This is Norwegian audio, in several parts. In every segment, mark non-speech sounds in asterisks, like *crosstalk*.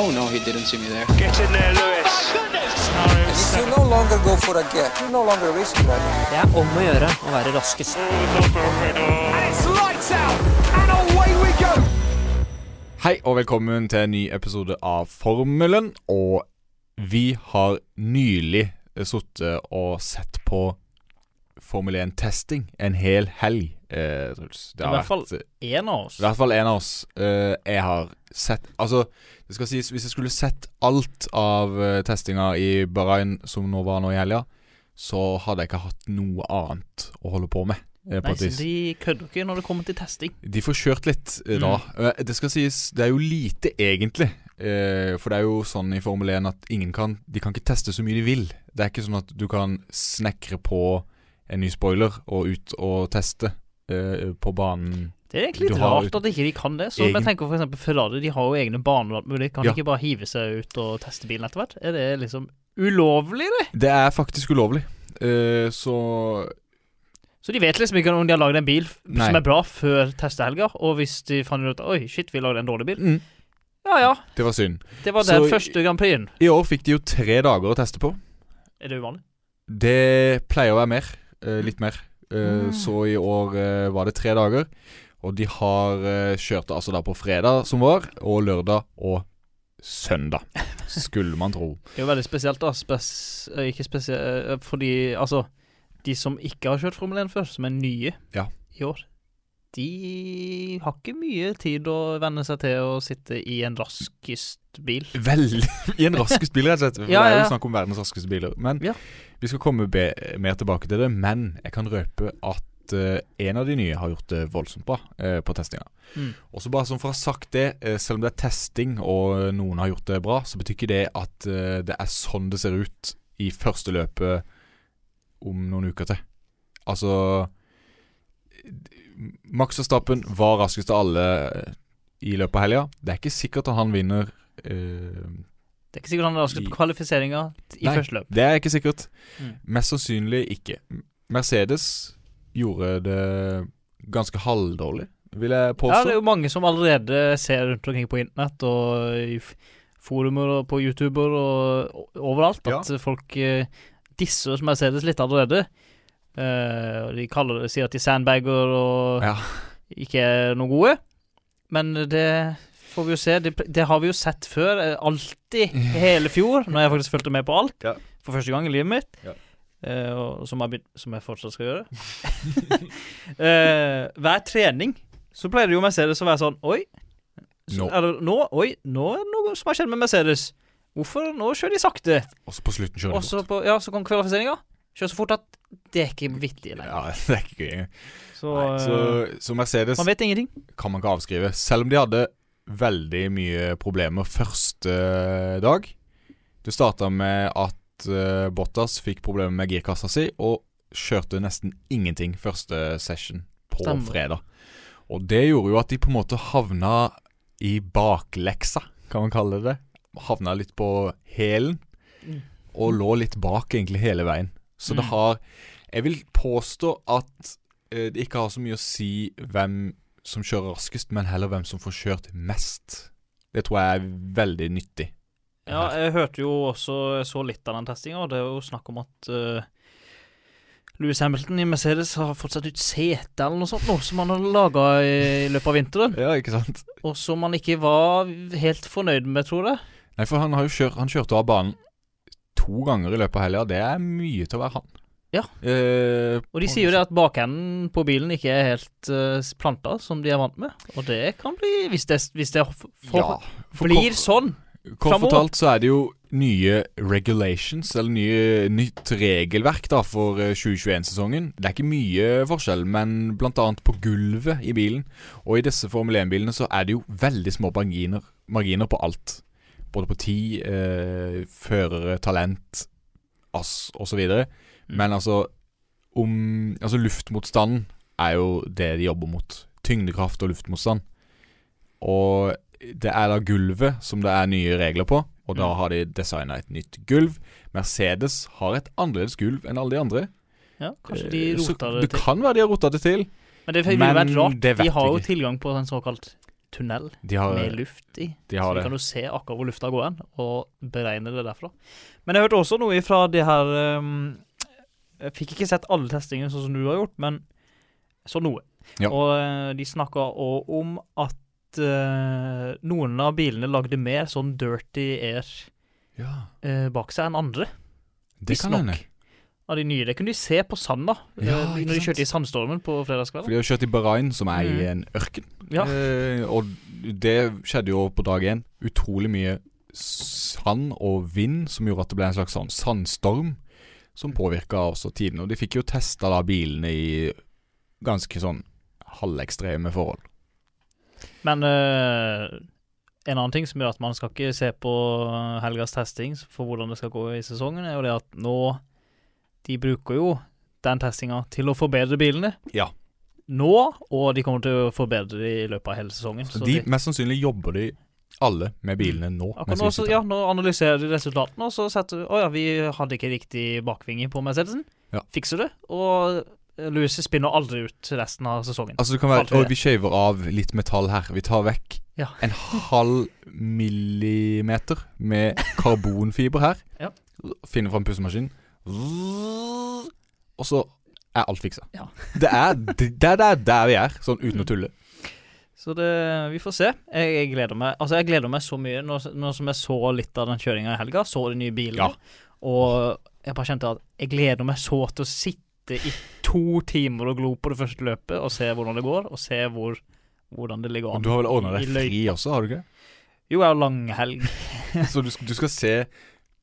Oh no, he didn't see me there. Get in there, Lewis. You no longer go for a gap, you no longer risk that. Det er om å gjøre å være raskest. Hei og velkommen til en ny episode av Formelen. Og vi har nylig sittet og sett på Formel 1-testing en hel helg, eh, Truls. Det I hvert fall én av oss. I hvert fall en av oss. Eh, jeg har sett Altså, det skal sies, hvis jeg skulle sett alt av uh, testinga i Bahrain som nå var nå i helga, så hadde jeg ikke hatt noe annet å holde på med. eh, Nei, så de kødder ikke når det kommer til testing. De får kjørt litt eh, da. Eh, Det skal sies, det er jo lite egentlig. Eh, for det er jo sånn i Formel 1 at ingen kan De kan ikke teste så mye de vil. Det er ikke sånn at du kan snekre på en ny spoiler og ut og teste eh, på banen. Det er egentlig litt rart at ikke de kan det. Så egen- jeg tenker for eksempel Ferrari de har jo egne baner. og de. Kan Ja. ikke bare hive seg ut og teste bilen etter hvert? Er det liksom ulovlig, det? Det er faktisk ulovlig. Uh, så Så de vet liksom ikke om de har lagd en bil Nei. som er bra før testehelga, og hvis de fant ut Oi, shit, vi lagde en dårlig bil. mm, Ja ja, Det var synd. det var Så- den første Grand Prixen. I år fikk de jo tre dager å teste på. Er det uvanlig? Det pleier å være mer. Uh, litt mer. Uh, Mm. Så i år uh, var det tre dager. Og de har uh, kjørt altså da på fredag, som var, og lørdag og søndag. Skulle man tro. *laughs* Det er jo veldig spesielt, da. Spes eh, ikke spesielt Fordi altså De som ikke har kjørt Formel 1 før, som er nye Ja. i år, de har ikke mye tid å venne seg til å sitte i en raskest bil. Veldig I en raskest bil, rett og slett. For *laughs* Ja, Det er jo snakk om verdens raskeste biler. Men Ja. vi skal komme mer tilbake til det. Men jeg kan røpe at eh, en av de nye har gjort det voldsomt bra eh, på testinga. Mm. Og så bare sånn for å ha sagt det, eh, selv om det er testing og noen har gjort det bra, så betyr ikke det at eh, det er sånn det ser ut i første løpet om noen uker til. Altså Max Verstappen var raskest av alle eh, i løpet av helga. Det er ikke sikkert at han vinner eh, Det er ikke sikkert han er raskest på kvalifiseringa i Nei. første løp. Det er ikke sikkert. Mm. Mest sannsynlig ikke. Mercedes gjorde det ganske halvdårlig, vil jeg påstå. Ja, det er jo mange som allerede ser rundt omkring på internett og i forumer og på YouTuber og overalt at folk eh, disser Mercedes litt allerede. Uh, de kaller det, sier at de sandbagger og Ja. ikke er noe gode. Men det får vi jo se. Det, det har vi jo sett før. eh, Alltid. *laughs* Hele fjor. Når jeg faktisk fulgte med på alt. Ja. For første gang i livet mitt. Ja. Og som, jeg som jeg fortsatt skal gjøre. uh, *laughs* hver trening så pleier det jo Mercedes å være sånn Oi. Så, Nå. det, nå, oi, nå er det noe som har skjedd med Mercedes. Hvorfor? Nå kjører de sakte. Også på slutten kjører Og de så fort. på- ja, så kom kvalifiseringa. Kjører så fort at det er ikke vittig lenger. Ja, *laughs* det er ikke gøy engang. Så, Så, eh, så Mercedes man vet ingenting. kan man ikke avskrive. Selv om de hadde veldig mye problemer første dag. Det starta med at eh, Bottas fikk problemer med girkassa si, og kjørte nesten ingenting første session på Stemmer. fredag. Og det gjorde jo at de på en måte havna i bakleksa, kan man kalle det. Havna litt på hælen, Mm. og lå litt bak egentlig hele veien. Så det Mm. har Jeg vil påstå at uh, det ikke har så mye å si hvem som kjører raskest, men heller hvem som får kjørt mest. Det tror jeg er veldig nyttig. Ja, jeg hørte jo også Jeg så litt av den testinga, og det er jo snakk om at uh, Louis Hamilton i Mercedes har fått satt ut sete eller noe sånt noe som han har laga i, i løpet av vinteren, Ja, ikke sant? og som han ikke var helt fornøyd med, tror jeg. Nei, for han har jo kjørt Han kjørte av banen to ganger i løpet av helga. Det er mye til å være han. Ja. Eh, Og de sier jo det at bakenden på bilen ikke er helt uh, planta som de er vant med, og det kan bli Hvis det, hvis det for, Ja. For blir kort- sånn Kort fortalt så er det jo nye regulations, eller nye, nytt regelverk da for eh, 2021-sesongen. Det er ikke mye forskjell, men annet på gulvet i bilen. Og i disse Formel 1-bilene så er det jo veldig små marginer, marginer på alt. Både på tid, eh, førere, talent ass, osv. Mm. Men altså om Altså luftmotstanden er jo det de jobber mot. Tyngdekraft og luftmotstand. Og det er da gulvet som det er nye regler på, og da Mm. har de designa et nytt gulv. Mercedes har et annerledes gulv enn alle de andre. Ja, kanskje de Eh, rota det det til. kan være de har rota det til. Men det ville vært rart. det De har jo tilgang på en såkalt tunnel De har, med luft i. de Så vi kan jo se akkurat hvor lufta går hen, og beregne det derfra. Men jeg hørte også noe fra de her um, Jeg fikk ikke sett alle testingene sånn som du har gjort, men så noe. Ja. Og eh, de snakka òg om at eh, noen av bilene lagde mer sånn dirty air Ja, uh, bak seg enn andre. det kan hende. Av de nye. Det kunne de se på sanda da Ja, når de kjørte i sandstormen på For de har kjørt i Bahrain, som er i Mm. en ørken. Ja. Eh, og det skjedde jo på dag én. Utrolig mye sand og vind som gjorde at det ble en slags sånn sandstorm. Som påvirka også tidene. Og de fikk jo testa da bilene i ganske sånn halvekstreme forhold. Men uh, en annen ting som gjør at man skal ikke se på helgas testing for hvordan det skal gå i sesongen, er jo det at nå De bruker jo den testinga til å forbedre bilene. Ja. Nå, og de kommer til å forbedre det i løpet av hele sesongen. Så Så de, de- mest sannsynlig jobber de alle med bilene nå. Akkurat nå, så, ja, nå analyserer de resultatene, og så setter Å ja, vi hadde ikke riktig bakvinge på Mercedesen. Ja. Fikser det. Og Louis spinner aldri ut resten av sesongen. Altså det kan være vi Og vi shaver av litt metall her. Vi tar vekk Ja. en halv millimeter med karbonfiber her. *laughs* Ja. Finner fram pussemaskinen. Og så er alt fiksa. Ja. *laughs* Det er det, det er der vi er, sånn uten å tulle. Så det, vi får se. Jeg, jeg gleder meg Altså jeg gleder meg så mye nå, nå som jeg så litt av den kjøringa i helga. Så de nye bilene. Ja. Og jeg bare kjente at jeg gleder meg så til å sitte i to timer og glo på det første løpet og se hvordan det går, og se hvor, hvordan det ligger an. an. du har vel ordna deg fri også, har du ikke? Jo, jeg har langhelg. *laughs* Så du, skal- du skal se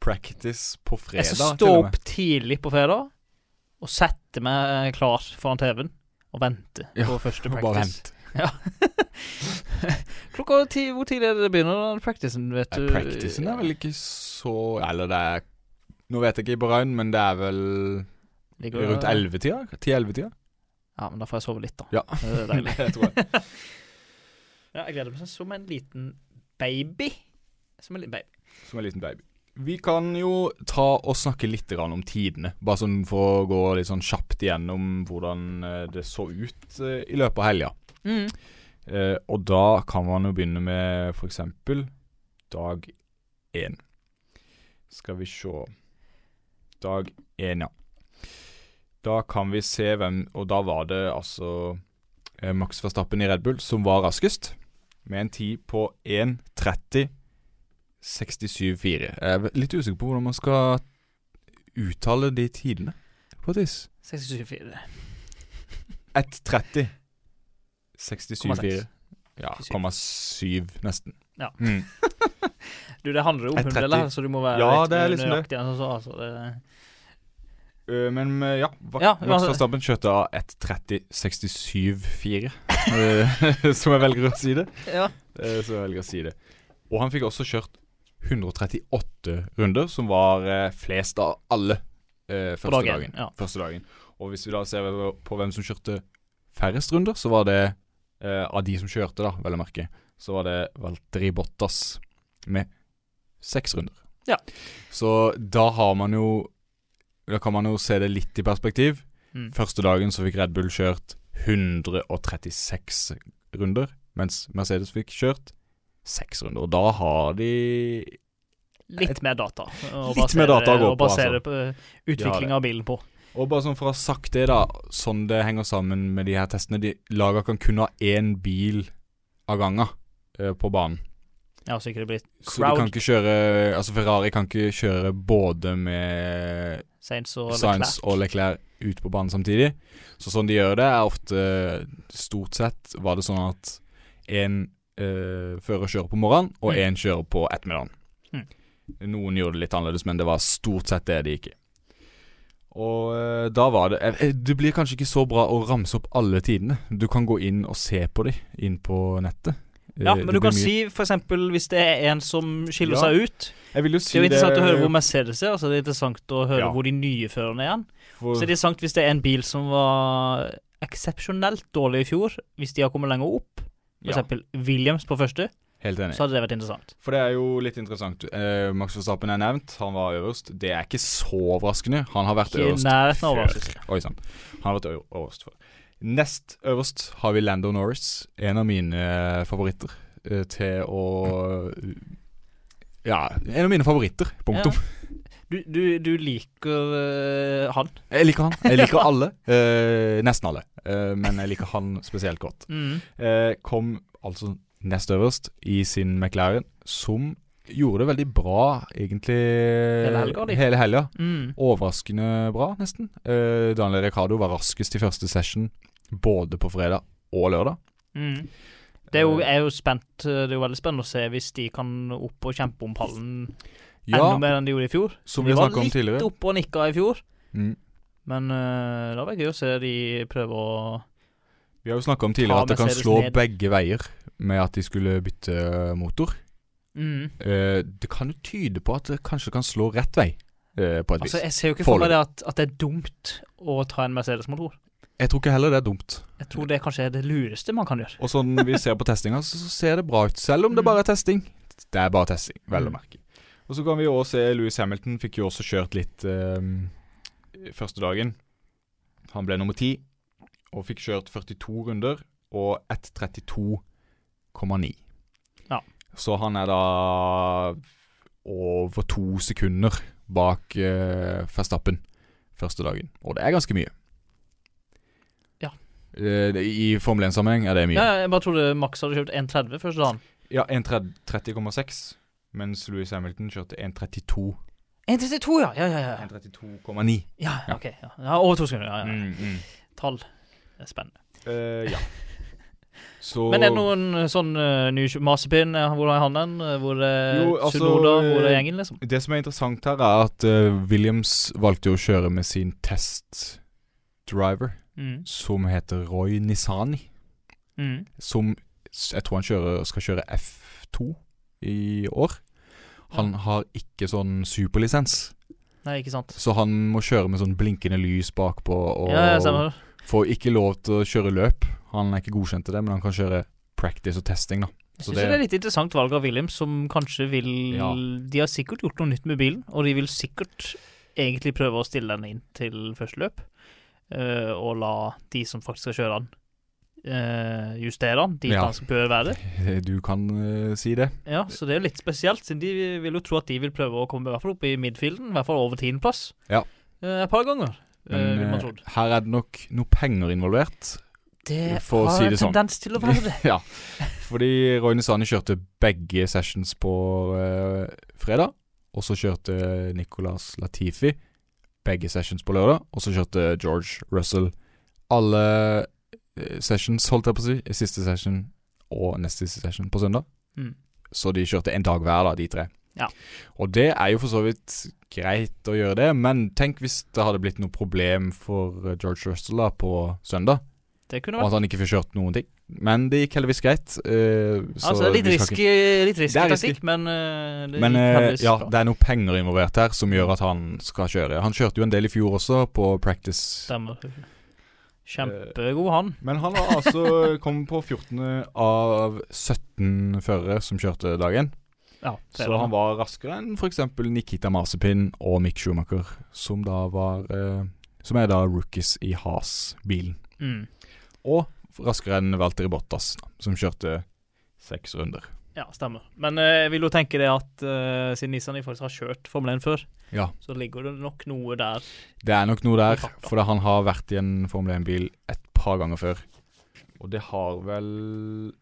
practice på fredag? Jeg skal stå opp tidlig på fredag og sette meg klar foran TV-en og vente Ja, på første practice. bare vent. Ja. *laughs* Klokka ti, Hvor tidlig er det det begynner, den practicen? Vet du? Practicen er vel ikke så Eller det er Nå vet jeg ikke i Bahrain, men det er vel Ligger- rundt 11-tida? 10-11-tida? Ja, men da får jeg sove litt, da. Ja. Det er deilig. *laughs* Det tror jeg. *laughs* Ja, jeg gleder meg som en liten baby. Som en liten baby. Som en liten baby. Vi kan jo ta og snakke litt om tidene. Bare sånn for å gå litt sånn kjapt igjennom hvordan eh, det så ut eh, i løpet av helga. Mm. Eh, og da kan man jo begynne med eksempel dag én. Skal vi se Dag én, ja. Da kan vi se hvem Og da var det altså eh, Max Verstappen i Red Bull som var raskest, med en tid på 1.30,67,4. Jeg er litt usikker på hvordan man skal uttale de tidene, på et vis. 67,4. 1.30 67,4. Ja, 7 nesten. Ja. Mm. *laughs* Du, det handler jo om 1,30. hundredeler, så du må være Ja, litt liksom nøyaktig. Altså, altså, det. Øh, men øh, ja, Va- Ja, Max altså- Verstappen kjørte av 1.30,67,4. øh, *laughs* som jeg velger å si det. Ja. Øh, så jeg velger å si det. Og han fikk også kjørt 138 runder, som var flest av alle øh, første dagen, dagen. ja. Første dagen. Og hvis vi da ser på hvem som kjørte færrest runder, så var det øh, av de som kjørte, da, vel å merke, så var det Valtteri Bottas med seks runder. Ja. Så da har man jo Da kan man jo se det litt i perspektiv. Mm. Første dagen så fikk Red Bull kjørt 136 runder, mens Mercedes fikk kjørt seks runder. Og da har de Litt mer data. å Litt basere- mer data å gå på, basere altså. på utvikling av bilen på. Og bare sånn for å ha sagt det, da, sånn det henger sammen med de her testene de, Laga kan kun ha én bil av gangen eh, på banen. Ja, så ikke det blir Så de kan ikke kjøre Altså Ferrari kan ikke kjøre både med Sainz og Leclerc. og Leclerc ut på banen samtidig. Så sånn de gjør det, er ofte Stort sett var det sånn at én eh, fører kjører på morgenen, og Mm. kjører på ettermiddagen. Mm. Noen gjorde det litt annerledes, men det var stort sett det det gikk i. Og eh, da var det eh, Det blir kanskje ikke så bra å ramse opp alle tidene. Du kan gå inn og se på dem inn på nettet. Ja, Eh, men du kan mye- si for eksempel hvis det er en som skiller Ja, seg ut. Jeg vil jo Det er jo interessant det å høre hvor Mercedes er, altså det er interessant å høre Ja. hvor de nye førerne er igjen. for- Så det er interessant hvis det er en bil som var eksepsjonelt dårlig i fjor, hvis de har kommet lenger opp. For ja, eksempel Williams på første, Helt enig. så hadde det vært interessant. For det er jo litt interessant. Eh, Max Verstappen er nevnt. Han var øverst. Det er ikke så overraskende. Han har vært Ikke øverst nærheten av før. overraskelse. Oi sann. Han har vært øverst før. Nest øverst har vi Lando Norris, en av mine eh, favoritter eh, til å Ja, en av mine favoritter. Punktum. Du, du, du liker uh, han? Jeg liker han. Jeg liker *laughs* alle. Uh, nesten alle. Uh, men jeg liker han spesielt godt. Mm. Kom altså nest øverst i sin McLaren, som gjorde det veldig bra, egentlig. Hele helga. Hele helga. Mm. Overraskende bra, nesten. Uh, Daniel Ricardo var raskest i første session, både på fredag og lørdag. Mm. Det er jo, jeg er jo spent Det er jo veldig spennende å se hvis de kan opp og kjempe om pallen Ja, enda mer enn de gjorde i fjor. som vi de var om litt tidligere. oppe og nikka i fjor, Mm. men uh, det var gøy å se de prøve å Vi har jo snakka om tidligere at det kan slå ned. begge veier med at de skulle bytte motor. mm. Uh, det kan jo tyde på at det kanskje kan slå rett vei, uh, på et Altså, vis. Jeg ser jo ikke for meg det at, at det er dumt å ta en Mercedes-motor. Jeg tror ikke heller det er dumt. Jeg tror det kanskje er det lureste man kan gjøre. Og sånn vi ser på testinga, så så ser det bra ut. Selv om det Mm. bare er testing. Det er bare testing, vel å Mm. merke. Og så kan vi også se Louis Hamilton fikk jo også kjørt litt eh, første dagen. Han ble nummer ti og fikk kjørt 42 runder og 1.32,9. Ja. Så han er da over to sekunder bak eh, Verstappen første dagen. Og det er ganske mye. Eh, I Formel 1-sammenheng er det mye. Ja, jeg bare trodde Max hadde kjørt 1,30 første dagen. Ja, 1.30,6, mens Louis Hamilton kjørte 1.32. 1,32, ja. Ja, ja, ja. 1.32,9. Ja, ok. Ja. ja over to sekunder. Ja, ja. Mm, mm. Tall. Det er spennende. Uh, ja. *laughs* Så Men er det noen eh, sånn uh, ny Masepin? eh, Hvor er han? Eh, Hvor er Jo, altså, Sunoda? Hvor er gjengen, liksom? Det som er interessant her, er at uh, Williams valgte å kjøre med sin test-driver, Mm. som heter Roy Nisani. Mm. Som jeg tror han kjører, skal kjøre F2 i år. Han har ikke sånn superlisens, Nei, ikke sant. så han må kjøre med sånn blinkende lys bakpå. Og ja, ja, får ikke lov til å kjøre løp. Han er ikke godkjent til det, men han kan kjøre practice og testing, da. Jeg syns det... det er litt interessant valg av Williams, som kanskje vil Ja. De har sikkert gjort noe nytt med bilen, og de vil sikkert egentlig prøve å stille den inn til første løp. Eh, og la de som faktisk skal kjøre den, eh, justere den dit Ja. den skal å være. Du kan uh, si det. Ja, så det er jo litt spesielt, siden de vil jo tro at de vil prøve å komme i hvert fall opp i midfielden, i hvert fall over tiendeplass. Ja. uh, et par ganger, Men trodd. her er det nok noe penger involvert. Det for har si en det sånn. tendens til å være det. *laughs* ja. Fordi Roine Sane kjørte begge sessions på uh, fredag. Og så kjørte Nicolas Latifi begge sessions på lørdag. Og så kjørte George Russell alle eh, sessions, holdt jeg på å si. Siste session og neste siste session på søndag. Mm. Så de kjørte en dag hver, da, de tre. Ja. Og det er jo for så vidt greit å gjøre det, men tenk hvis det hadde blitt noe problem for George Russell da på søndag, Det kunne og at han ikke fikk kjørt noen ting. Men det gikk heldigvis greit. Uh, så Altså, litt risky, litt risky taktikk, men uh, det Men heldigvis ja, bra. det er noe penger involvert her som gjør at han skal kjøre. Han kjørte jo en del i fjor også, på practice. Stemmer. Kjempegod, han. Men han var altså *laughs* kom på 14. av 17 førere som kjørte dagen. Ja, Så han var raskere enn f.eks. Nikita Masepin og Mick Schumacher, som da var Som er da rookies i Has-bilen. mm. Og raskere enn Valtteri Bottas, som kjørte seks runder. Ja, stemmer. Men eh, jeg vil jo tenke det at uh, siden Nissan faktisk har kjørt Formel 1 før, Ja, så ligger det nok noe der. det er nok noe der, for han har vært i en Formel 1-bil et par ganger før. Og det har vel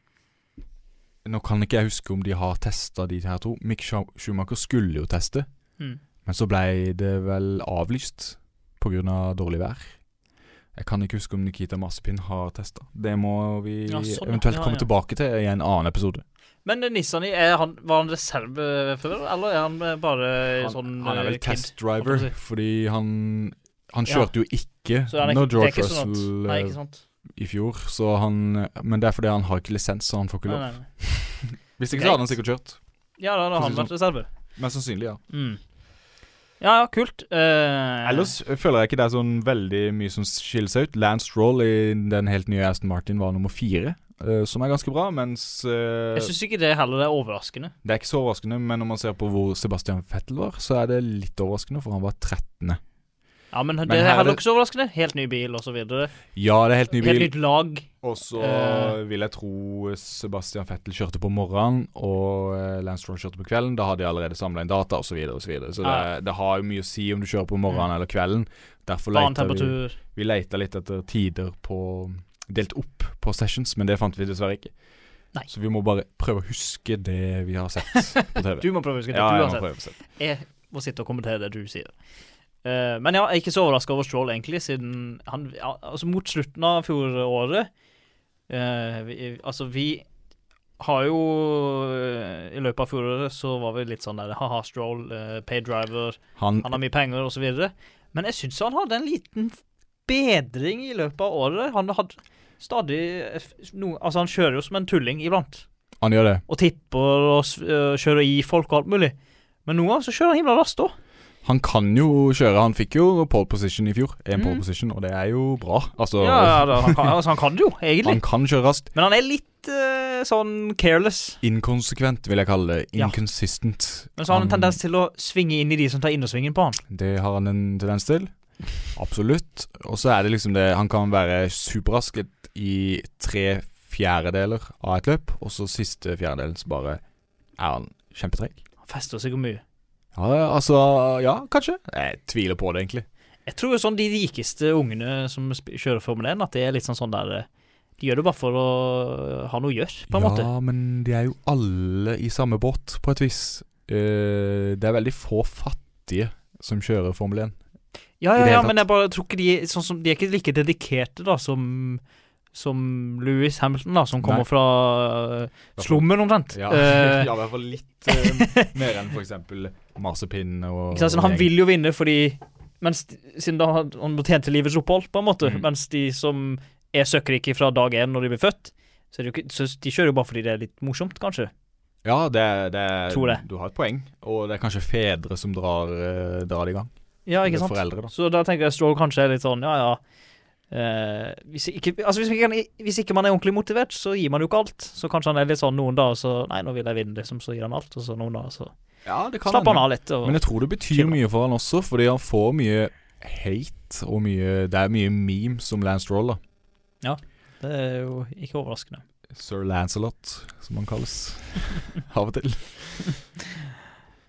Nå kan ikke jeg huske om de har testa de her to. Mick Schumacher skulle jo teste, Mm. men så ble det vel avlyst pga. dårlig vær. Jeg kan ikke huske om Nikita Masipin har testa. Det må vi Ja, sånn, eventuelt Ja, komme ja. tilbake til i en annen episode. Men eh, Nissan, han, var han reserve før, eller er han eh, bare Han, sånn han er vel eh, kid? testdriver, holdt jeg fordi han Han Ja. kjørte jo ikke når George ikke sånn Russell Nei, eh, ikke sant? i fjor, så han Men det er fordi han har ikke lisens, så han får ikke lov. nei, nei. *laughs* Hvis ikke så hadde han sikkert kjørt. Ja, da hadde han vært reserve. Mest sannsynlig, ja. Mm. Ja, ja, kult. Uh, Ellers føler jeg ikke det er sånn veldig mye som skiller seg ut. Lance Stroll i den helt nye Aston Martin var nummer fire, Uh, som er ganske bra, mens uh, Jeg syns ikke det heller er overraskende. Det er ikke så overraskende, men når man ser på hvor Sebastian Vettel var, så er det litt overraskende, for han var 13. Ja, men det her er så overraskende. Helt ny bil, videre. Ja, det er helt ny bil. Helt nytt lag. Og så uh, vil jeg tro Sebastian Fettel kjørte på morgenen, og eh, Lance Stroll kjørte på kvelden. Da hadde de allerede samla inn data, osv. Så, videre, og så, videre. så Ja. det, det har jo mye å si om du kjører på morgenen Mm. eller kvelden. Derfor leter vi, vi leter litt etter tider på Delt opp på sessions, men det fant vi dessverre ikke. Nei. Så vi må bare prøve å huske det vi har sett på *laughs* TV. Du må prøve å huske det ja, du har sett. Jeg må sitte og kommentere det du sier. Eh, men ja, jeg er ikke så overraska over Stroll, egentlig, siden han ja, Altså, mot slutten av fjoråret uh, vi, Altså, vi har jo eh, I løpet av fjoråret så var vi litt sånn der Ha-ha, Stroll, uh, paydriver, Han, han har mye penger, osv. Men jeg syns han hadde en liten bedring i løpet av året. Han hadde stadig no, Altså, han kjører jo som en tulling iblant. han gjør det. Og tipper og øh, kjører i folk og alt mulig. Men noen ganger så kjører han himla raskt òg. Han kan jo kjøre. Han fikk jo pole position i fjor. En Mm. pole position, og det er jo bra. Altså, Ja, da, han, kan, altså, han kan det jo, egentlig. han kan kjøre raskt. Men han er litt uh, sånn careless. Inkonsekvent, vil jeg kalle det. Ja. Men så har han en tendens til å svinge inn i de som tar innersvingen på han. Det har han en tendens til. Absolutt. Og så er det liksom det Han kan være superrask i tre fjerdedeler av et løp, og så siste fjerdedelen så bare er han kjempetreg. Han fester seg jo mye. Ja, altså Ja, kanskje. Jeg tviler på det, egentlig. Jeg tror jo sånn de rikeste ungene som kjører Formel 1, at det er litt sånn sånn der øh, De gjør det bare for å ha noe å gjøre, på en ja, måte. men de er jo alle i samme båt, på et vis. Uh, det er veldig få fattige som kjører Formel 1. Ja, ja, ja, men jeg bare tror ikke de sånn som De er ikke like dedikerte, da, som som Louis Hamilton, da, som kommer Nei. fra uh, slummen, omtrent. Ja, Eh, *laughs* ja i hvert fall litt uh, *laughs* mer enn f.eks. marsepinn og sant? sånn, han vil jo vinne fordi mens, Siden da han tjente livets opphold, på en måte. Mm. Mens de som er søkkrike fra dag én når de blir født, så, ikke, så de kjører jo bare fordi det er litt morsomt, kanskje. Ja, det, det, Tror det. Du har et poeng, og det er kanskje fedre som drar, eh, drar det i gang. Ja, ikke sant? Foreldre. Så da tenker jeg Stroll kanskje er litt sånn, ja ja eh, hvis, ikke, altså hvis, ikke, hvis ikke man er ordentlig motivert, så gir man jo ikke alt. Så kanskje han er litt sånn noen dager så Nei, nå vil jeg vinne, liksom, så gir han alt. Og så noen dager så Ja, det kan slapper han av litt. Og, Men jeg tror det betyr mye for han også, fordi han får mye hate og mye Det er mye memes som Lance Stroll, da. det er jo ikke overraskende. Sir Lancelot, som han kalles. *laughs* Av og til.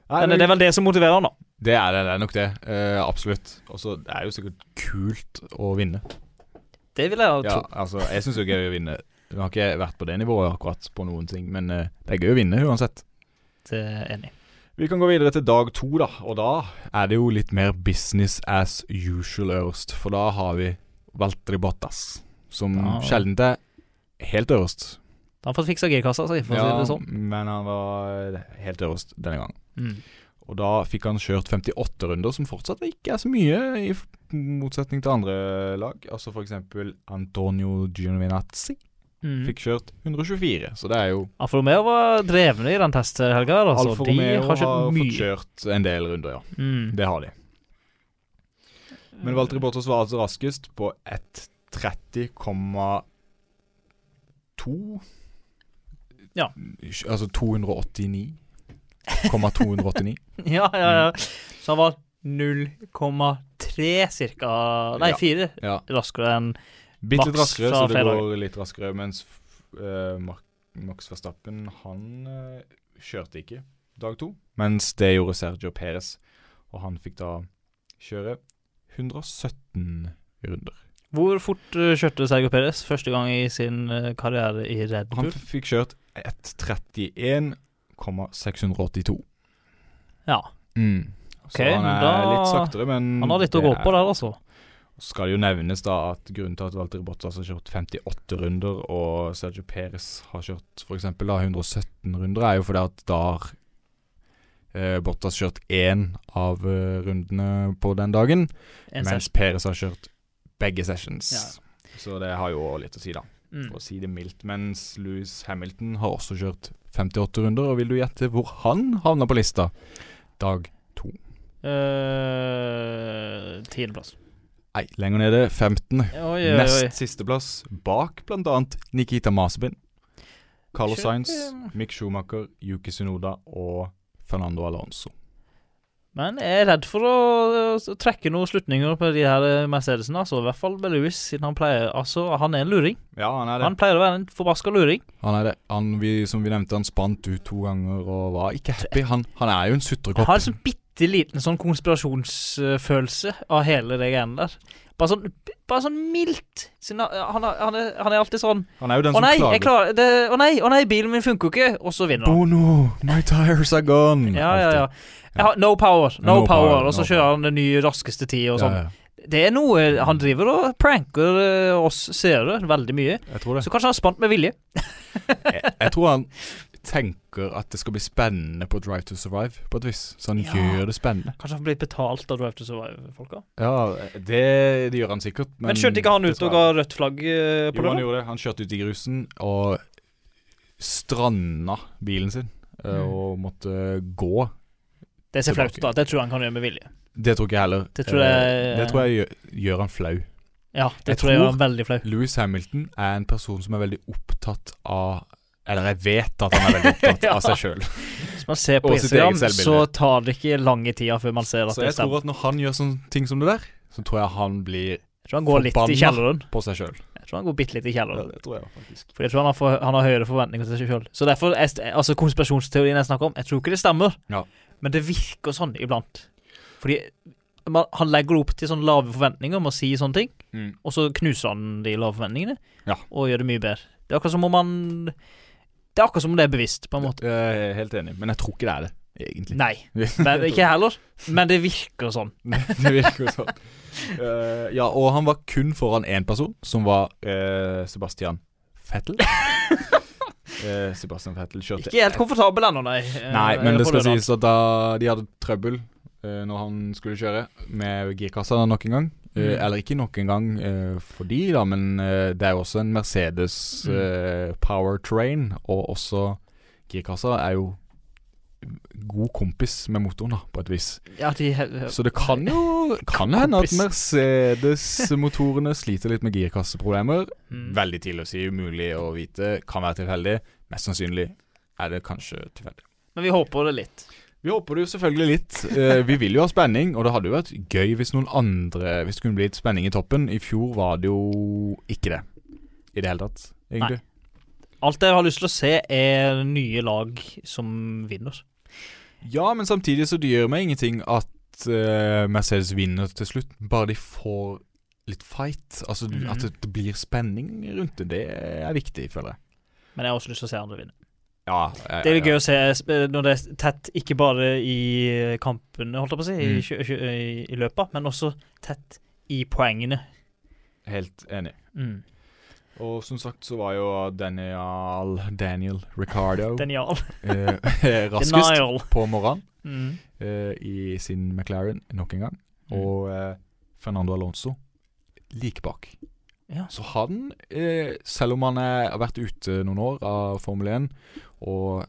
Men det er vel det som motiverer han, da. Det er det, det er nok det. Uh, absolutt. Og så det er jo sikkert kult å vinne. Det vil jeg ha Ja, altså, jeg syns det er gøy å vinne. Vi har ikke vært på det nivået akkurat på noen ting, men uh, det er gøy å vinne uansett. Det er enig. Vi kan gå videre til dag to, da. Og da er det jo litt mer business as usual øverst. For da har vi Valtri Bottas, som Ja. sjelden er helt øverst. Da har han fått fiksa G-kassa si, for å si det sånn. men han var helt øverst denne gangen. Mm. Og da fikk han kjørt 58 runder, som fortsatt ikke er så mye, i motsetning til andre lag. Altså eksempel Antonio Giovinazzi Mm. fikk kjørt 124, så det er jo Alfa Romeo var drevne i den testhelga. Altså. Alfa Romeo har har, fått kjørt en del runder, ja. Mm. Det har de. Men Valtteri Bottas var altså raskest på 1.30,2 Ja. Altså 289,289. *laughs* Ja, ja, ja. Så han var 0,3 cirka Nei, Ja. 4 Ja. raskere enn Bitte litt raskere, så det går litt raskere. Mens uh, Max Verstappen, han uh, kjørte ikke dag to. Mens det gjorde Sergio Perez, og han fikk da kjøre 117 runder. Hvor fort uh, kjørte Sergio Perez første gang i sin karriere i Red Bull? Han fikk kjørt 1.31,682. Ja. Mm. Ok, så han men er da- litt saktere, men Han har litt å gå på er- der, altså. Skal det jo nevnes da at grunnen til at Walter Bottas har kjørt 58 runder, og Sergio Perez har kjørt eksempel 117 runder, er jo fordi at da har eh, Bottas kjørt én av eh, rundene på den dagen, En mens session. Perez har kjørt begge sessions. Ja. Så det har jo litt å si, da, Mm. for å si det mildt. Mens Louis Hamilton har også kjørt 58 runder, og vil du gjette hvor han havna på lista? Dag to. Uh, Tiendeplass. Nei, lenger nede. 15. Oi, oi, oi. Nest sisteplass bak annet Nikita Masebin. Carlos Sainz, Mick Schumacher, Yuki Sunoda og Fernando Alonso. Men jeg er redd for å, å trekke noen slutninger på de her eh, Mercedesene. Altså, I hvert fall med Lewis, siden han pleier Altså, han er en luring. Ja, han er det. Han pleier å være en forbaska luring. Han er det. Han, vi, som vi nevnte, han spant ut to ganger og var ikke happy. Han, han er jo en sutrekopp. Han har sånn bitte liten sånn konspirasjonsfølelse av hele det greiene der. Bare sånn, bare sånn mildt. Han, han, han, er, han er alltid sånn Han er jo den Å nei, som klager. Klar, det, Å nei, å nei, bilen min funker jo ikke. Og så vinner han. Oh no, my tires are gone. Ja, ja, ja. Jeg har, no power, no, No power. power, Og så no kjører han den nye raskeste tid og sånn. Det er noe Han driver og pranker eh, oss seere veldig mye. Jeg tror det. Så kanskje han er spant med vilje. Jeg, jeg tror han tenker at det skal bli spennende på Drive to Survive, på et vis. Så han Ja. gjør det spennende. Kanskje han blir betalt av Drive to Survive-folka. Ja, det, det gjør han sikkert. Men, skjønte ikke han ut og ga rødt flagg eh, på Jo, han gjorde det. Han kjørte ut i grusen og stranda bilen sin. eh, Mm. Og måtte gå. Det ser flaut ut, da. Det tror jeg han kan gjøre med vilje. Det tror ikke jeg heller. Det tror jeg- Eh, det tror jeg gjør, gjør han flau. Ja, det Jeg tror jeg gjør han veldig flau. Louis Hamilton er en person som er veldig opptatt av Eller jeg vet at han er veldig opptatt *laughs* Ja. av seg sjøl. Hvis man ser på Instagram, så tar det ikke lange tida før man ser at Så det jeg tror at når han gjør sånne ting som det der, så tror jeg han blir Jeg tror han går litt i forbanna. på seg sjøl. Jeg tror han går bitte litt i kjelleren. Ja, det tror jeg faktisk. For jeg tror han har, for, han har høyere forventninger til seg sjøl. Så derfor jeg, Altså konspirasjonsteorien jeg snakker om, jeg tror ikke det stemmer. Ja. Men det virker sånn iblant. Fordi man, han legger opp til sånne lave forventninger om å si sånne ting, Mm. og så knuser han de lave forventningene Ja. og gjør det mye bedre. Det er akkurat som om han Det er akkurat som om det er bevisst, på en måte. Jeg er helt enig, men jeg tror ikke det er det, egentlig. Nei, *laughs* men ikke heller. Men det virker sånn. *laughs* det virker sånn. Uh, ja, og han var kun foran én person, som var uh, Sebastian Vettel. *laughs* Eh, Sebastian Vettel kjørte Ikke helt komfortabel ennå, nei. Eh, Nei, men det skal sies at da de hadde trøbbel eh, når han skulle kjøre med girkassa nok en gang. Mm. Eller ikke nok en gang for de, da, men det er jo også en Mercedes Mm. powertrain, og også girkassa er jo god kompis med motoren, da, på et vis. Ja, de, Så det kan jo kan hende at Mercedes-motorene sliter litt med girkasseproblemer. Mm. Veldig tidlig å si, umulig å vite. Kan være tilfeldig. Mest sannsynlig er det kanskje tilfeldig. Men vi håper det litt. Vi håper det jo selvfølgelig litt. Eh, vi vil jo ha spenning, og det hadde jo vært gøy hvis noen andre Hvis det kunne blitt spenning i toppen. I fjor var det jo ikke det i det hele tatt, egentlig. Alt jeg har lyst til å se, er nye lag som vinner. Ja, men samtidig så det gjør meg ingenting at uh, Mercedes vinner til slutt. Bare de får litt fight. Altså Mhm. at det, blir spenning rundt det. Det er viktig, føler jeg. Men jeg har også lyst til å se andre vinne. Ja, Det er gøy å se når det er tett, ikke bare i kampene, holdt jeg på å si, i, Mm. kjø, i, i løpet, men også tett i poengene. Helt enig. Mm. Og som sagt så var jo Daniel Daniel Ricardo *laughs* Daniel. eh, *laughs* raskest Denial. på morgenen Mm. eh, i sin McLaren nok en gang. Mm. Og eh, Fernando Alonso like bak. Ja. Så han, eh, selv om han er, har vært ute noen år av Formel 1 og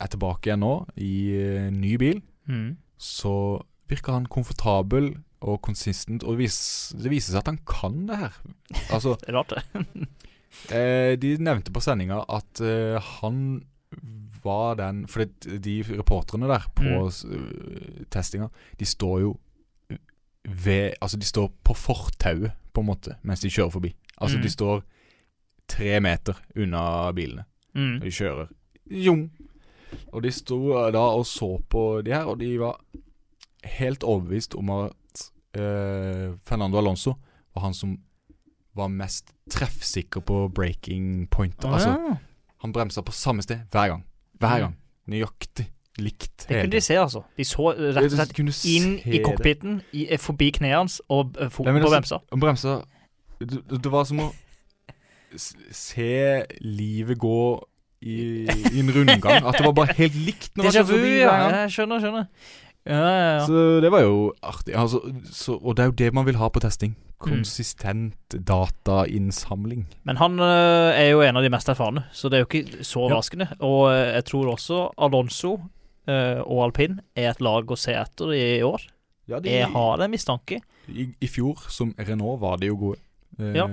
er tilbake igjen nå i eh, ny bil, Mm. så virker han komfortabel og konsistent, og vis, det viser seg at han kan det her. Altså, Det *laughs* er rart, det. *laughs* eh, de nevnte på sendinga at eh, han var den For de reporterne der på Mm. øh, testinga, de står jo ved Altså, de står på fortauet, på en måte, mens de kjører forbi. Altså, Mm. de står tre meter unna bilene Mm. Og de kjører. Jung. Og de sto da og så på de her, og de var helt overbevist om at eh, Fernando Alonso var han som var mest treffsikker på breaking point. Ah, Altså, ja. han bremsa på samme sted hver gang. Hver Mm. gang. Nøyaktig likt. Det kunne de se, altså. De så rett og slett inn i cockpiten, i, eh, forbi kneet hans, og eh, Nei, på altså, bremsa. Han bremsa det, det var som å se livet gå i, i en rundgang. At det var bare helt likt *laughs* Déjà vu, ja. Jeg skjønner, skjønner. Ja, ja, ja. Så det var jo artig. Altså, så, og det er jo det man vil ha på testing. Konsistent datainnsamling. Men han øh, er jo en av de mest erfarne, så det er jo ikke så Ja. Og øh, jeg tror også Alonso øh, og alpin er et lag å se etter i år. Ja, de, Jeg har en mistanke, i, I fjor, som Renault, var de jo gode. Eh, Ja.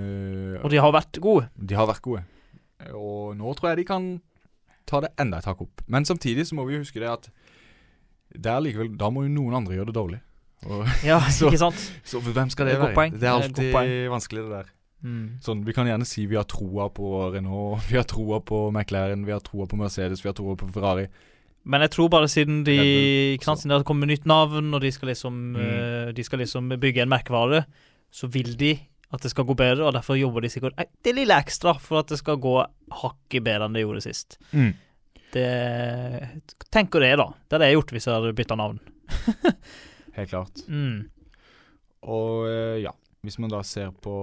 og de har vært gode. De har vært gode. Og nå tror jeg de kan ta det enda et hakk opp. Men samtidig så må vi huske det at det er likevel Da må jo noen andre gjøre det dårlig. Og, *laughs* Ja, *laughs* Så- ikke sant? så hvem skal det Det være? Det er alltid det vanskelig, det der. Mm. Sånn, Vi kan gjerne si vi har troa på Renault, *laughs* vi har troa på McLaren, vi har troa på Mercedes, vi har troa på Ferrari. Men jeg tror bare siden de ikke sant. Siden det har kommet nytt navn, og de skal liksom Mm. eh, De skal liksom bygge en merkevare, så vil de at det skal gå bedre, og derfor jobber de sikkert det lille ekstra for at det skal gå hakket bedre enn det gjorde sist. Det Tenker det, da. Det hadde jeg gjort hvis jeg hadde bytta navn. *laughs* Helt klart. Mm. Og eh, ja, hvis man da ser på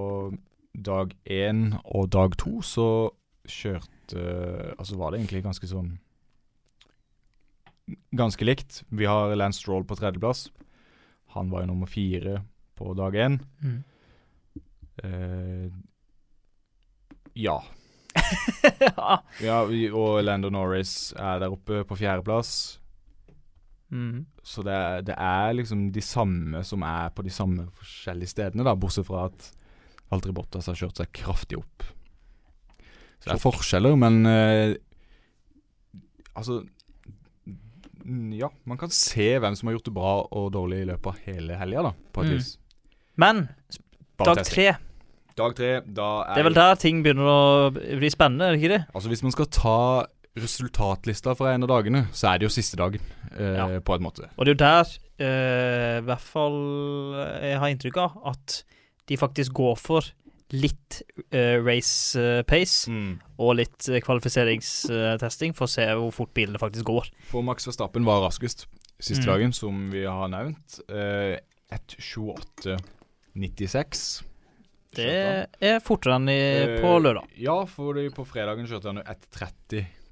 dag én og dag to, så kjørte Altså var det egentlig ganske sånn Ganske likt. Vi har Lance Stroll på tredjeplass. Han var jo nummer fire på dag én. Mm. Eh, ja. *laughs* ja. ja. Og Lando Norris er der oppe på fjerdeplass. Mm. Så det er, det er liksom de samme som er på de samme forskjellige stedene, da, bortsett fra at Valtri Bottas har kjørt seg kraftig opp. Så det er forskjeller, men eh, Altså Ja, man kan se hvem som har gjort det bra og dårlig i løpet av hele helga, da, på et Mm. vis. Men dag tre, Dag tre, da er det er vel der ting begynner å bli spennende, er det ikke det? Altså Hvis man skal ta resultatlista fra en av dagene, så er det jo siste dagen, eh, Ja. på en måte. Og det er jo der eh, i hvert fall jeg har inntrykk av at de faktisk går for litt eh, race pace pace og litt eh, kvalifiseringstesting for å se hvor fort bilene faktisk går. For Max Verstappen var raskest siste Mm. dagen, som vi har nevnt. Eh, 1.28,96. Det er fortere enn i, på Eh, lørdag. Ja, for på fredagen kjørte han jo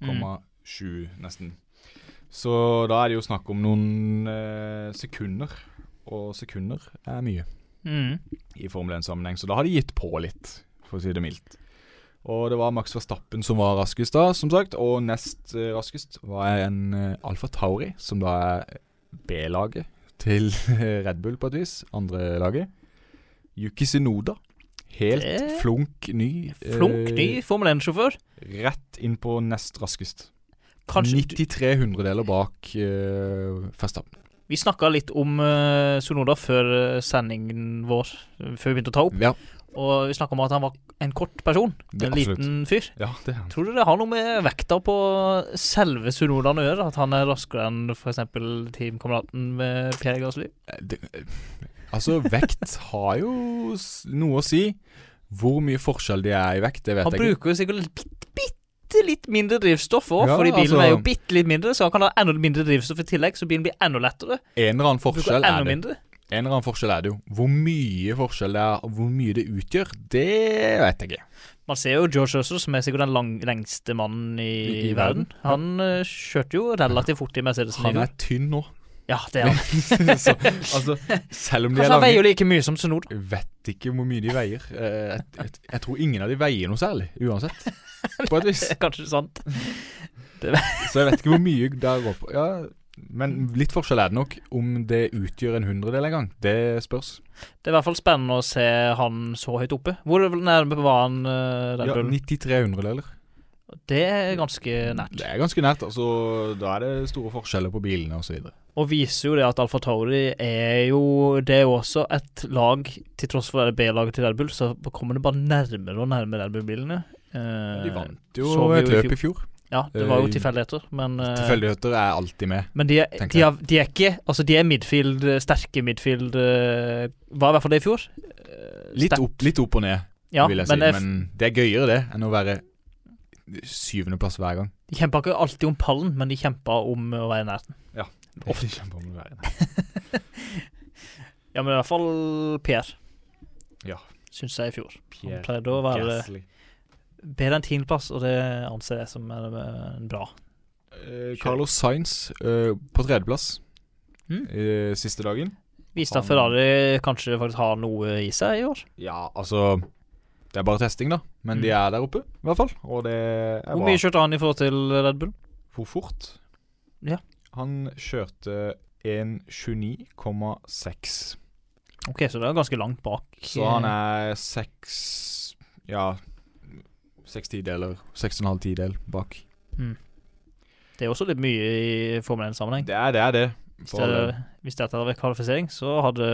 1.30,7 nesten. Så da er det jo snakk om noen eh, sekunder, og sekunder er mye Mm. i Formel 1-sammenheng, så da har de gitt på litt, for å si det mildt. Og det var Max Verstappen som var raskest da, som sagt, og nest eh, raskest var en eh, Alfa Tauri, som da er B-laget til *laughs* Red Bull på et vis, andre laget. Yuki Sinoda, helt Det- flunk ny. eh, Flunk ny Formel 1-sjåfør. Rett inn på nest raskest. Kanskje 93 hundredeler bak uh, Verstappen. Vi snakka litt om uh, Sonoda før eh, sendingen vår, eh, før vi begynte å ta opp. Ja, Og vi snakka om at han var en kort person. Det- en absolutt. liten fyr. ja det han. Tror du det har noe med vekta på selve Sonoda å gjøre? At han er raskere enn f.eks. teamkameraten med Pierre Gasly? Eh, det, eh, altså, vekt har jo noe å si. Hvor mye forskjell de er i vekt, det vet Han jeg ikke. Han bruker jo sikkert bitte, bitte litt mindre drivstoff òg, Ja, fordi bilen altså- er jo bitte litt mindre, så han kan ha enda mindre drivstoff i tillegg, så bilen blir enda lettere. En eller annen forskjell er det. mindre. En eller annen forskjell er det jo. Hvor mye forskjell det er, hvor mye det utgjør, det vet jeg ikke. Man ser jo George Russell, som er sikkert den lang, lengste mannen i, I- i verden. verden, Han eh, kjørte jo relativt fort i Mercedesen. Han er tynn nå. Ja, det er han. *laughs* Så, altså, selv om de Kanskje er han veier jo like mye som. Jeg vet ikke hvor mye de veier. Eh, Jeg, jeg, jeg tror ingen av de veier noe særlig, uansett. *laughs* På et vis. Kanskje sant. *laughs* Så jeg vet ikke hvor mye det går på. Ja, men litt forskjell er det nok. Om det utgjør en hundredel en gang, det spørs. Det er i hvert fall spennende å se han så høyt oppe. Hvor nærme var han uh, Ja, Bull? 93 hundredeler. Det er ganske nært. Det er ganske nært. Altså, da er det store forskjeller på bilene osv. Og viser jo det at Alfa Tauri er jo Det er jo også et lag, til tross for B-laget til Red Bull, så kommer det bare nærmere og nærmere Red Bull-bilene. Eh, De vant jo så et jo i løp i fjor. Ja, det var jo Eh, tilfeldigheter, men eh, Tilfeldigheter er alltid med. Men de er, de, er, de er ikke Altså, de er midfield, eh, sterke midfield eh, Var i hvert fall det i fjor. Eh, Litt opp, litt opp og ned, ja, vil jeg men, si. Men det er gøyere det enn å være syvendeplass hver gang. de kjempa ikke alltid om pallen, men de kjempa om å være i nærheten. Ofte kjemper om å være i nærheten. *laughs* Ja, men i hvert fall Pierre, Ja. syns jeg i fjor. Han pleide å være Gasly. bedre enn tiendeplass, og det anser jeg som en bra. Eh, Carlos Sainz eh, på tredjeplass Mm. eh, siste dagen. Viste at Ferrari kanskje faktisk har noe i seg i år. Ja, altså Det er bare testing, da. Men de Mm. er der oppe, i hvert fall. Og det er Hvor mye kjørte han i forhold til Red Bull? Hvor fort? Ja. Han kjørte 1.29,6. Ok, så det er ganske langt bak. Så han er seks Ja, seks tideler. Seks og en halv tidel bak. Mm. Det er også litt mye i Formel 1-sammenheng. Det er det, er det. Hvis, det, hvis dette hadde vært kvalifisering, så hadde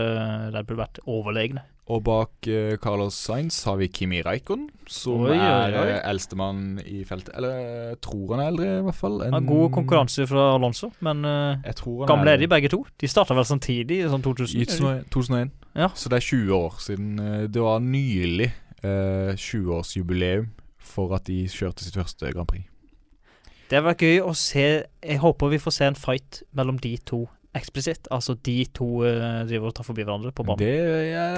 Red Bull vært overlegne. Og bak uh, Carlos Sainz har vi Kimi Reikon, som Oi, er oi. eh, eldstemann i feltet. Eller jeg tror han er eldre, i hvert fall. Ja, enn- god konkurranse fra Alonso, men eh, han gamle er de begge to. De starta vel samtidig, sånn 2000? I 2001. 2001. Ja. Så det er 20 år siden. eh, Det var nylig uh, 20-årsjubileum for at de kjørte sitt første Grand Prix. Det hadde vært gøy å se Jeg håper vi får se en fight mellom de to eksplisitt. Altså de to eh, driver og tar forbi hverandre på banen. Det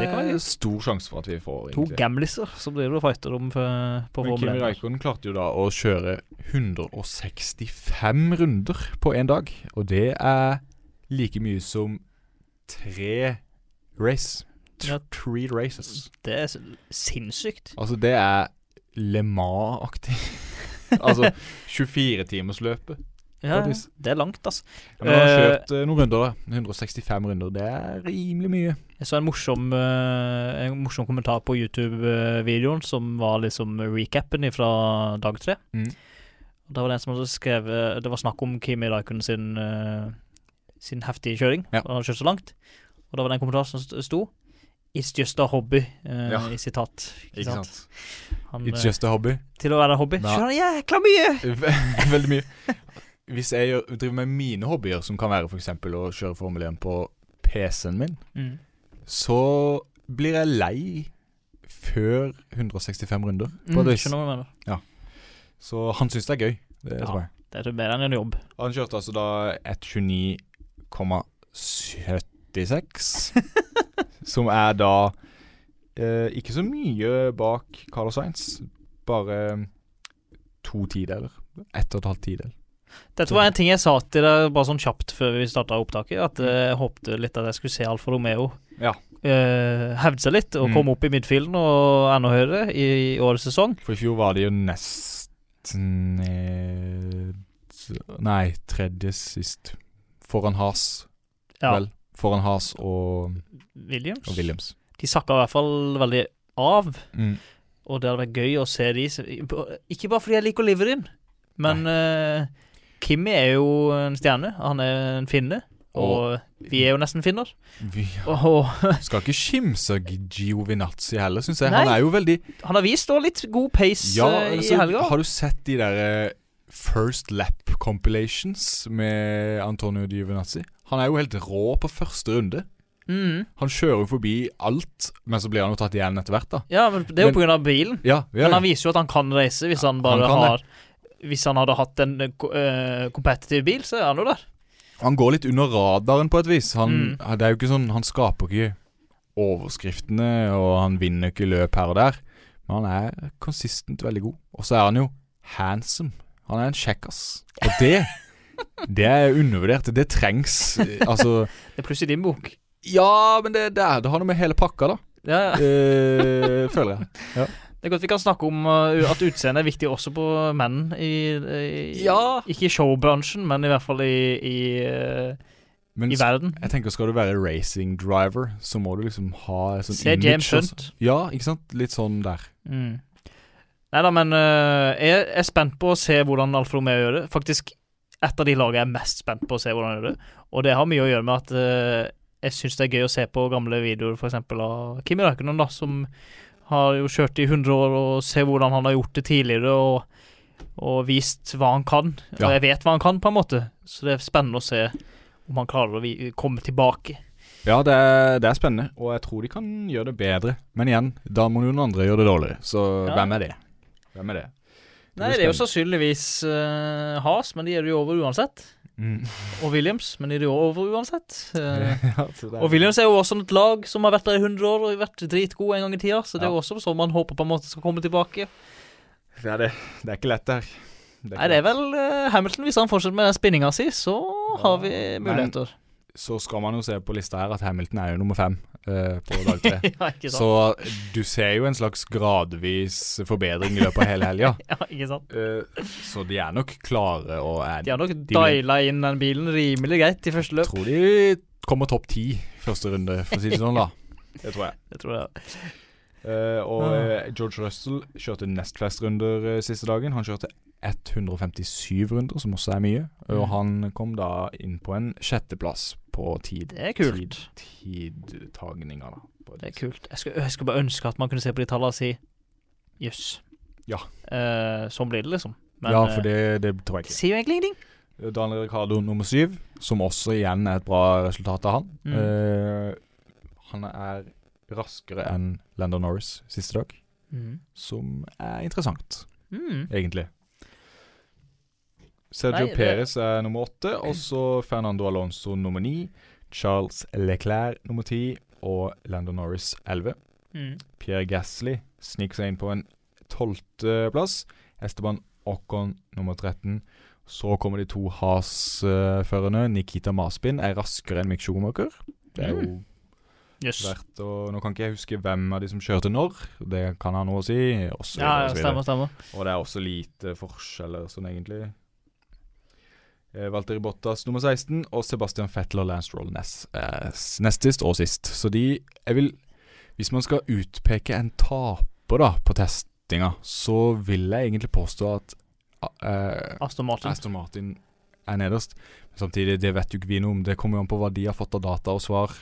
Det kan være er stor sjanse for at vi får. to gamliser som driver og fighter om på Men Formel Kimi 1. Klarte jo da å kjøre 165 runder på én dag. Og det er like mye som tre race. T. Three races. Det er sinnssykt. Altså, det er Le Mans-aktig. *laughs* altså *laughs* 24-timersløpet. Ja, det er langt, altså. Ja, men han har Eh, kjørt eh, noen runder, da. 165 runder. Det er rimelig mye. Jeg så en morsom, eh, en morsom kommentar på YouTube-videoen som var liksom recapen fra dag tre. Mm. Da var det en som hadde skrevet Det var snakk om Kimi Raikkonen sin, sin heftige kjøring. Ja. Han hadde kjørt så langt. Og da var det en kommentar som sto It's just a hobby, uh, Ja. i sitat. Ikke sant? Han, It's just a hobby. til å være en hobby. Ja. Skjønner jækla mye! *laughs* Veldig mye. *laughs* Hvis jeg gjør, driver med mine hobbyer, som kan være f.eks. å kjøre Formel 1 på PC-en min, Mm. så blir jeg lei før 165 runder. På Mm, ikke noe med hva du. Så han syns det er gøy. Det Ja. tror jeg. Det er mer enn en jobb. Han kjørte altså da 129,76, *laughs* som er da eh, ikke så mye bak Carlos Sainz. Bare to tideler. Ett og et halvt tidel. Dette var en ting jeg sa til deg bare sånn kjapt før vi starta opptaket. At eh, jeg håpte litt at jeg skulle se Alfa Romeo Ja. Uh, hevde seg litt og Mm. komme opp i midfielden og enda høyere i, i årets sesong. For i fjor var det jo nesten eh, Nei, tredje sist. Foran Has, Ja, vel. Foran Has og, Williams. og Williams. De sakka i hvert fall veldig av. Mm. Og det hadde vært gøy å se de Ikke bare fordi jeg liker Liverin, men eh, Kimi er jo en stjerne. Han er en finne. Og vi er jo nesten finner. Vi Og, og *laughs* skal ikke skimse Giovinazzi heller, syns jeg. Nei. Han er jo veldig han har vist òg litt god pace Ja, altså, i helga. har du sett de der eh, First Lap compilations med Antonio Giovinazzi? Han er jo helt rå på første runde. Mm. Han kjører jo forbi alt, men så blir han jo tatt igjen etter hvert, da. Ja, men det er jo pga. på grunn av bilen. Ja, ja, Men han viser jo at han kan reise hvis han bare han har har Hvis han hadde hatt en uh, competitive bil, så er han jo der. Han går litt under radaren på et vis. Han, Mm. Det er jo ikke sånn Han skaper ikke overskriftene, og han vinner ikke løp her og der. Men han er konsistent veldig god. Og så er han jo handsome. Han er en kjekkas. Og det *laughs* Det er undervurdert. Det trengs. eh, Altså *laughs* Det er pluss i din bok. Ja, men det, det, er, det har noe med hele pakka, da. Ja, ja. Eh, føler jeg. Det er godt vi kan snakke om uh, at utseende er viktig også på menn i, i Ja. Ikke i showbransjen, men i hvert fall i, i, uh, Men i verden. jeg tenker skal du være racing driver, så må du liksom ha et sånt Se image James. Hunt. Ja, ikke sant? Litt sånn der. Mm. Nei da, men uh, jeg er spent på å se hvordan Alfa Romeo gjør det. Faktisk et av de lagene jeg er mest spent på å se hvordan de gjør det. Og det har mye å gjøre med at uh, jeg syns det er gøy å se på gamle videoer f.eks. av Kimi Räikkönen, da, som har jo kjørt i 100 år, og se hvordan han har gjort det tidligere, og, og vist hva han kan. Ja. Og jeg vet hva han kan, på en måte. Så det er spennende å se om han klarer å vi komme tilbake. Ja, det er, det er spennende, og jeg tror de kan gjøre det bedre. Men igjen, da må noen andre gjøre det dårligere. Så Ja. hvem er det? Hvem er det? Nei, det er jo sannsynligvis uh, Has, men de er det jo over uansett. Mm. Og Williams, men i er det jo over uansett. *laughs* Eh, ja, er- og Williams er jo også et lag som har vært der i 100 år og vært dritgode en gang i tida, så det er jo også sånn man håper på en måte skal komme tilbake. det, er det. det er ikke lett, det her. Det Nei, det er vel uh, Hamilton. Hvis han fortsetter med spinninga si, så har vi men- muligheter. Så skal man jo se på lista her at Hamilton er jo nummer fem eh, på dag tre. *laughs* ja? Så du ser jo en slags gradvis forbedring i løpet av hele helga. *laughs* Ja, ikke sant? Eh, så de er nok klare og er De har nok diala inn den bilen rimelig greit i første løp. Tror de kommer topp ti første runde, for å si det sånn, da. *laughs* Det tror jeg. Det tror jeg. Eh, og Ah. eh, George Russell kjørte nest flest runder eh, siste dagen. Han kjørte 157 runder, som også er mye. Og Mm. han kom da inn på en sjetteplass på tid, Det er kult. tid, tidtagninga, Det er kult. Jeg skulle, jeg skulle bare ønske at man kunne se på de tallene og si jøss. Ja. Eh, sånn blir det, liksom. Men ja, for eh, det, det tror jeg ikke. sier jo egentlig ingenting. Daniel Ricardo nummer syv, som også igjen er et bra resultat av han. Mm. Eh, han er raskere enn Landon Norris siste dag, Mm. som er interessant, Mm. egentlig. Sergio Nei, det- Perez er nummer åtte, og så Fernando Alonso nummer ni. Charles Leclerc nummer ti, og Landon Norris elleve. Mm. Pierre Gasly sniker seg inn på en tolvteplass. Esteban Ocon nummer 13. Så kommer de to Has-førerne. Nikita Maspin er raskere enn Mick Schumacher. Det er jo Mm. yes. verdt å Nå kan ikke jeg huske hvem av de som kjørte når. Det kan ha noe å si. Også, Ja, ja, stemmer, stemmer. Og det er også lite forskjeller sånn egentlig. Eh, Valtteri Bottas nummer 16 og Sebastian Fettel og Lance Roll nest, eh, nest sist og sist. Så de Jeg vil Hvis man skal utpeke en taper da på testinga, så vil jeg egentlig påstå at eh, Aston Martin. Aston Martin er nederst. Men samtidig, det vet jo ikke vi noe om. Det kommer jo an på hva de har fått av data og svar.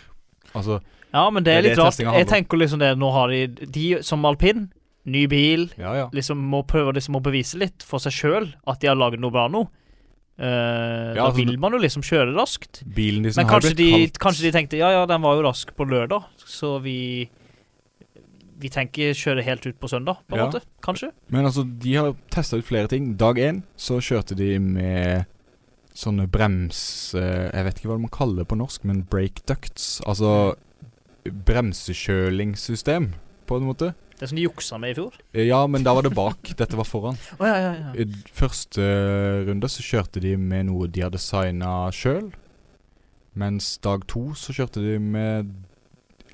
Altså Ja, men det er Det er litt rart. Jeg tenker liksom det Nå har de De som alpin, ny bil, Ja, ja. liksom må prøve liksom å bevise litt for seg sjøl at de har laget noe bra nå. Eh, Ja, da altså, vil man jo liksom kjøre raskt. Bilen liksom som Men kanskje de, kanskje de tenkte ja, ja, den var jo rask på lørdag, så vi Vi tenker kjøre helt ut på søndag, på en Ja. måte. Kanskje. Men altså, de har testa ut flere ting. Dag én så kjørte de med sånne brems... eh, Jeg vet ikke hva man kaller det på norsk, men brake ducts. Altså bremsekjølingssystem, på en måte. Det som de juksa med i fjor. Eh, Ja, men da var det bak. *laughs* Dette var foran. oh, ja, ja, ja. I første runde så kjørte de med noe de har designa sjøl. Mens dag to så kjørte de med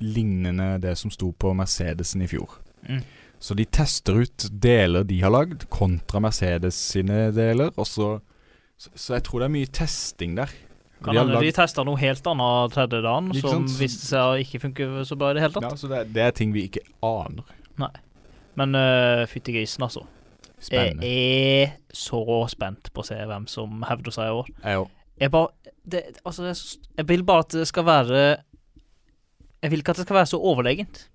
lignende det som sto på Mercedesen i fjor. Mm. Så de tester ut deler de har lagd, kontra Mercedes sine deler. Og så, så, så jeg tror det er mye testing der. Kan de hende de lagd- testa noe helt annet tredje dagen, som hvis viste seg å ikke funke så bra i det hele tatt. ja, så det, det er ting vi ikke aner. Men uh, fytti grisen, altså. Spennende. Jeg er så spent på å se hvem som hevder seg i år. Jeg òg. Jeg bare det, Altså, det jeg vil bare at det skal være Jeg vil ikke at det skal være så overlegent.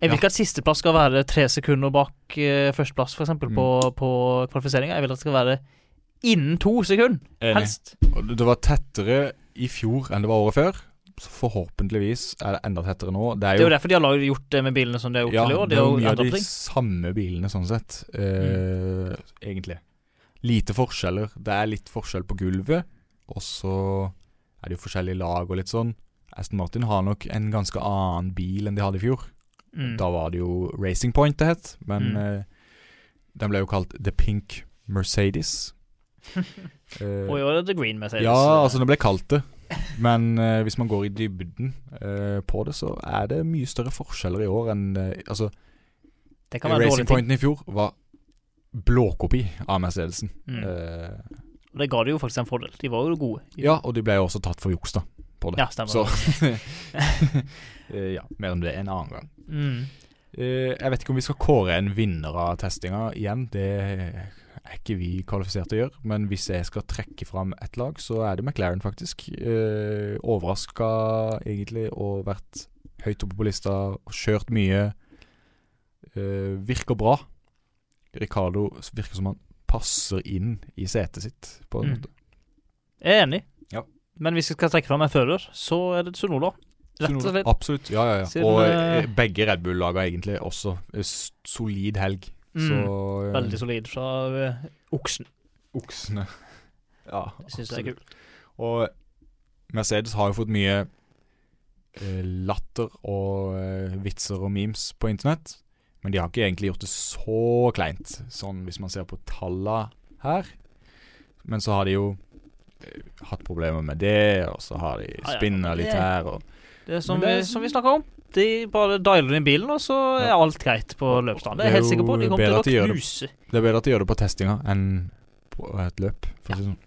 Jeg vil Ja. ikke at sisteplass skal være tre sekunder bak uh, førsteplass, f.eks. Mm. på, på kvalifiseringa. Jeg vil at det skal være innen to sekunder, helst. Det var tettere i fjor enn det var året før. Så forhåpentligvis er det enda tettere nå. Det er Det er jo jo derfor de har laget, gjort det med bilene som de har gjort Ja, til i år. det De er jo jo mye av de ting. samme bilene, sånn sett. Eh, Egentlig. Lite forskjeller. Det er litt forskjell på gulvet, og så er det jo forskjellige lag og litt sånn. Aston Martin har nok en ganske annen bil enn de hadde i fjor. Mm. Da var det jo Racing Point det het, men Mm. eh, den ble jo kalt The Pink Mercedes. *laughs* Eh, Og i år er det Green Mercedes. ja, altså den ble kalt det. Men eh, hvis man går i dybden eh, på det, så er det mye større forskjeller i år enn eh, Altså, det kan være Racing dårlig ting. Pointen i fjor var blåkopi av Mercedesen. Mm. Eh, Og det ga det jo faktisk en fordel. De var jo gode. ja, og de ble jo også tatt for juks, da. På det. Ja, stemmer. Så *laughs* eh, Ja, mer om det en annen gang. Mm. Eh, jeg vet ikke om vi skal kåre en vinner av testinga igjen. Det er ikke vi kvalifisert til å gjøre. Men hvis jeg skal trekke fram ett lag, så er det McLaren, faktisk. Eh, Overraska egentlig og vært høyt oppe på lista og kjørt mye. Eh, virker bra. Ricardo virker som han passer inn i setet sitt, på en Mm. måte. Jeg er enig. Ja. Men hvis jeg skal trekke fram en fører, så er det Sunola. Rett og slett. Absolutt. Ja, ja, ja. Siden, og eh, eh, begge Red Bull-laga egentlig også. Eh, Solid helg. Mm. Så uh, Veldig solid fra uh, oksen. Oksene. *laughs* Ja, det syns det er kult. Og Mercedes har jo fått mye uh, latter og eh, vitser og memes på internett. Men de har ikke egentlig gjort det så kleint, sånn hvis man ser på talla her. Men så har de jo eh, hatt problemer med det, og så har de spinna litt her. Og, Det er som, det er vi, som vi snakka om. De bare dialer inn bilen, og så er alt greit på løpsdagen. Det er jeg helt sikker på. De kommer til å knuse. det er bedre at de gjør det på testinga enn på et løp, for å si det sånn.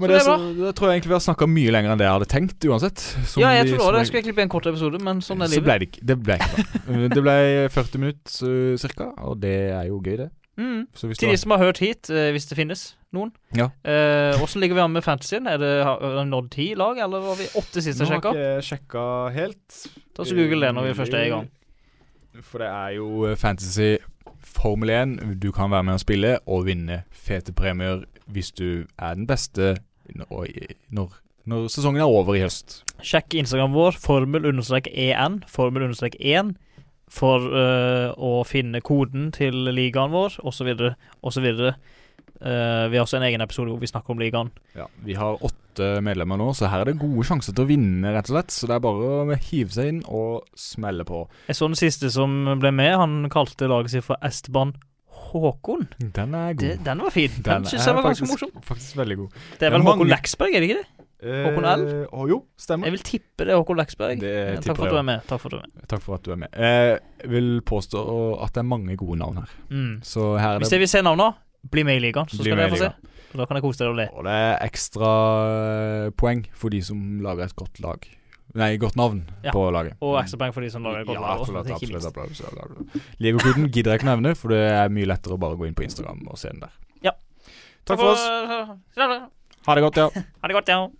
Men Så det, så, det, tror jeg egentlig vi har snakka mye lenger enn det jeg hadde tenkt, uansett. Ja, jeg de- tror det. jeg- skulle klippe en kort episode, men sånn er Så ble det ikke. Det ble ikke *laughs* det ble 40 minutter uh, cirka, og det er jo gøy, det. Mm. Til har de som har hørt hit, eh, hvis det finnes noen. Ja. Eh, Hvordan ligger vi an med fantasyen? Er det, har har nådd ti lag, eller var vi åtte sist Nå jeg har sjekka? ikke jeg sjekka helt. Ta så Google det når vi først er i gang. For det er jo eh, Fantasy Formel 1. Du kan være med og spille og vinne fete premier hvis du er den beste når, når, når sesongen er over i høst. Sjekk Instagram vår, formel-en, formel-1, for uh, å finne koden til ligaen vår, osv., osv. Uh, vi har også en egen episode hvor vi snakker om ligaen. Ja, Vi har åtte medlemmer nå, så her er det gode sjanser til å vinne, rett og slett. Så det er bare å hive seg inn og smelle på. Jeg så den siste som ble med. Han kalte laget sitt for Esteban Håkon. Den er god. Det, den var fin. Den, Den synes er jeg var ganske morsom. Faktisk veldig god. Det er vel Håkon mange- Leksberg, er det ikke det? Håkon L? Eh, jo, stemmer. Jeg vil tippe det er Håkon Leksberg. Det Eh, Takk for jeg du er med. Takk for at du er med. Takk for at du er med. Jeg vil påstå at det er mange gode navn her. Mm. Så her er Hvis jeg vil se navnene, bli med i ligaen, så skal dere få se. Og Da kan jeg kose dere og det. Og det er ekstra eh, poeng for de som lager et godt lag. Nei, godt navn Ja. på laget. Og ekstrapoeng for de som lager godt ja, lag. absolutt, absolutt, absolutt, absolutt. Liverpoolen gidder jeg ikke nevne, for det er mye lettere å bare gå inn på Instagram og se den der. Ja. Takk for oss. Ha det godt, ja. ha det godt, ja. *laughs*